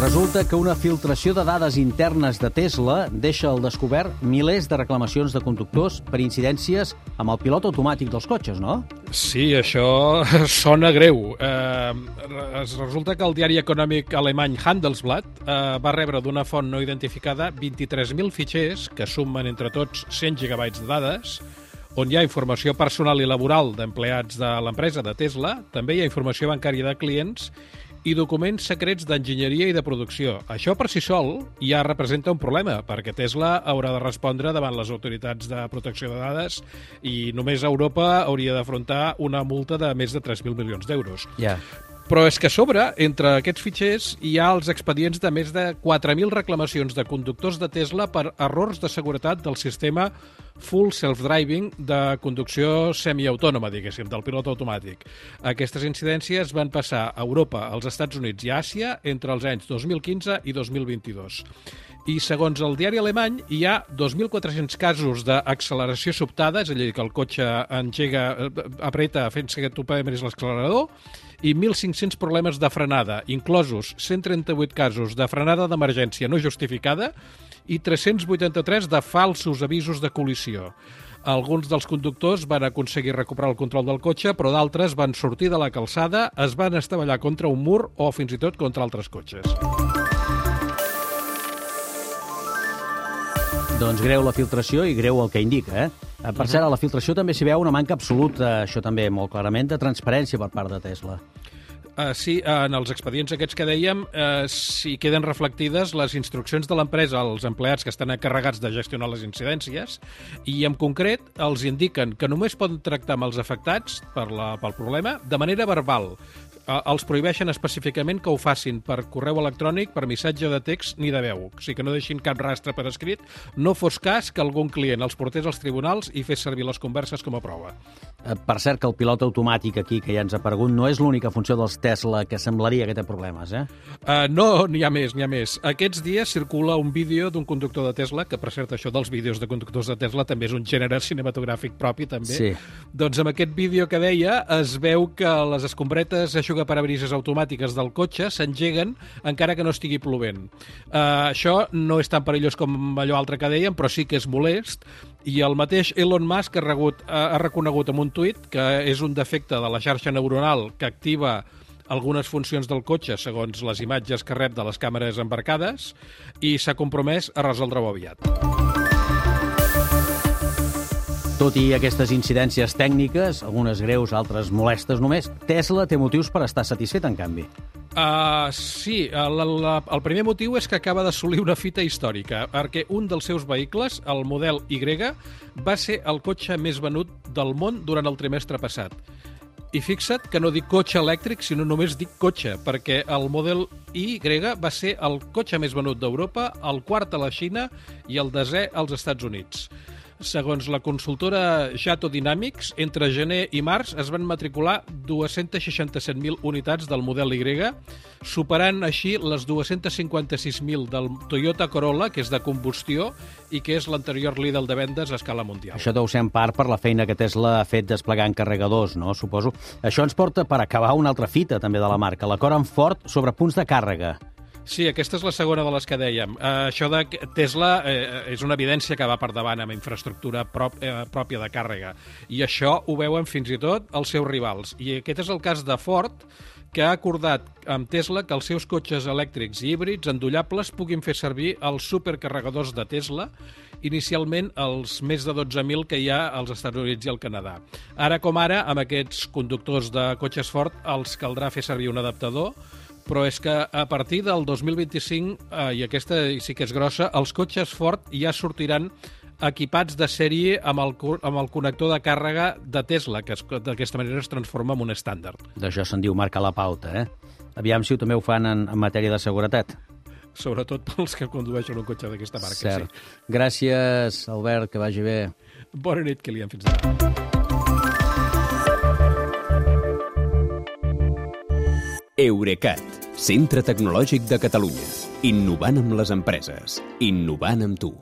Resulta que una filtració de dades internes de Tesla deixa al descobert milers de reclamacions de conductors per incidències amb el pilot automàtic dels cotxes, no? Sí, això sona greu. Eh, es resulta que el diari econòmic alemany Handelsblatt eh, va rebre d'una font no identificada 23.000 fitxers que sumen entre tots 100 gigabytes de dades on hi ha informació personal i laboral d'empleats de l'empresa de Tesla, també hi ha informació bancària de clients i documents secrets d'enginyeria i de producció. Això per si sol ja representa un problema, perquè Tesla haurà de respondre davant les autoritats de protecció de dades i només Europa hauria d'afrontar una multa de més de 3.000 milions d'euros. Ja. Però és que a sobre, entre aquests fitxers, hi ha els expedients de més de 4.000 reclamacions de conductors de Tesla per errors de seguretat del sistema full self-driving de conducció semiautònoma, diguéssim, del pilot automàtic. Aquestes incidències van passar a Europa, als Estats Units i Àsia entre els anys 2015 i 2022 i segons el diari alemany hi ha 2.400 casos d'acceleració sobtada, és a dir, que el cotxe engega, eh, apreta fent que tu premis l'accelerador, i 1.500 problemes de frenada, inclosos 138 casos de frenada d'emergència no justificada i 383 de falsos avisos de col·lisió. Alguns dels conductors van aconseguir recuperar el control del cotxe, però d'altres van sortir de la calçada, es van estavellar contra un mur o fins i tot contra altres cotxes. Doncs greu la filtració i greu el que indica, eh? Per Mhm. cert, a la filtració també s'hi veu una manca absoluta, això també molt clarament, de transparència per part de Tesla. Uh, sí, en els expedients aquests que dèiem uh, s'hi queden reflectides les instruccions de l'empresa als empleats que estan encarregats de gestionar les incidències i en concret els indiquen que només poden tractar amb els afectats per la, pel problema de manera verbal. Uh, els prohibeixen específicament que ho facin per correu electrònic, per missatge de text ni de veu. O sigui que no deixin cap rastre per escrit. No fos cas que algun client els portés als tribunals i fes servir les converses com a prova. Eh, Per cert, que el pilot automàtic aquí, que ja ens ha aparegut, no és l'única funció dels Tesla que semblaria que té problemes, eh? Uh, no, n'hi ha més, n'hi ha més. Aquests dies circula un vídeo d'un conductor de Tesla, que per cert això dels vídeos de conductors de Tesla també és un gènere cinematogràfic propi, també. Sí. Doncs amb aquest vídeo que deia es veu que les escombretes aixugaparabrises automàtiques del cotxe s'engeguen encara que no estigui plovent. Uh, això no és tan perillós com allò altre que dèiem, però sí que és molest, i el mateix Elon Musk ha, regut, ha reconegut en un tuit que és un defecte de la xarxa neuronal que activa algunes funcions del cotxe segons les imatges que rep de les càmeres embarcades i s'ha compromès a resoldre-ho aviat. Tot i aquestes incidències tècniques, algunes greus, altres molestes només, Tesla té motius per estar satisfet, en canvi. Uh, sí, el, el, el primer motiu és que acaba d'assolir una fita històrica, perquè un dels seus vehicles, el model Y, va ser el cotxe més venut del món durant el trimestre passat. I fixa't que no dic cotxe elèctric, sinó només dic cotxe, perquè el model Y va ser el cotxe més venut d'Europa, el quart a la Xina i el desè als Estats Units. Segons la consultora Jato Dynamics, entre gener i març es van matricular 267.000 unitats del model Y, superant així les 256.000 del Toyota Corolla, que és de combustió i que és l'anterior líder de vendes a escala mundial. Això deu ser en part per la feina que Tesla ha fet desplegant carregadors, no? Suposo. Això ens porta per acabar una altra fita, també, de la marca, l'acord amb Ford sobre punts de càrrega. Sí, aquesta és la segona de les que dèiem. Uh, això de Tesla eh, és una evidència que va per davant amb infraestructura prop, eh, pròpia de càrrega. I això ho veuen fins i tot els seus rivals. I aquest és el cas de Ford, que ha acordat amb Tesla que els seus cotxes elèctrics i híbrids endollables puguin fer servir els supercarregadors de Tesla, inicialment els més de 12.000 que hi ha als Estats Units i al Canadà. Ara com ara, amb aquests conductors de cotxes Ford, els caldrà fer servir un adaptador, però és que a partir del 2025, eh, i aquesta sí que és grossa, els cotxes Ford ja sortiran equipats de sèrie amb el, amb el connector de càrrega de Tesla, que es- d'aquesta manera es transforma en un estàndard. D'això se'n diu marcar la pauta, eh? Aviam si ho també ho fan en, en matèria de seguretat. Sobretot pels que condueixen un cotxe d'aquesta marca. Cert. Sí. Gràcies, Albert, que vagi bé. Bona nit, Kilian. Fins ara. Eurecat, centre tecnològic de Catalunya. Innovant amb les empreses. Innovant amb tu.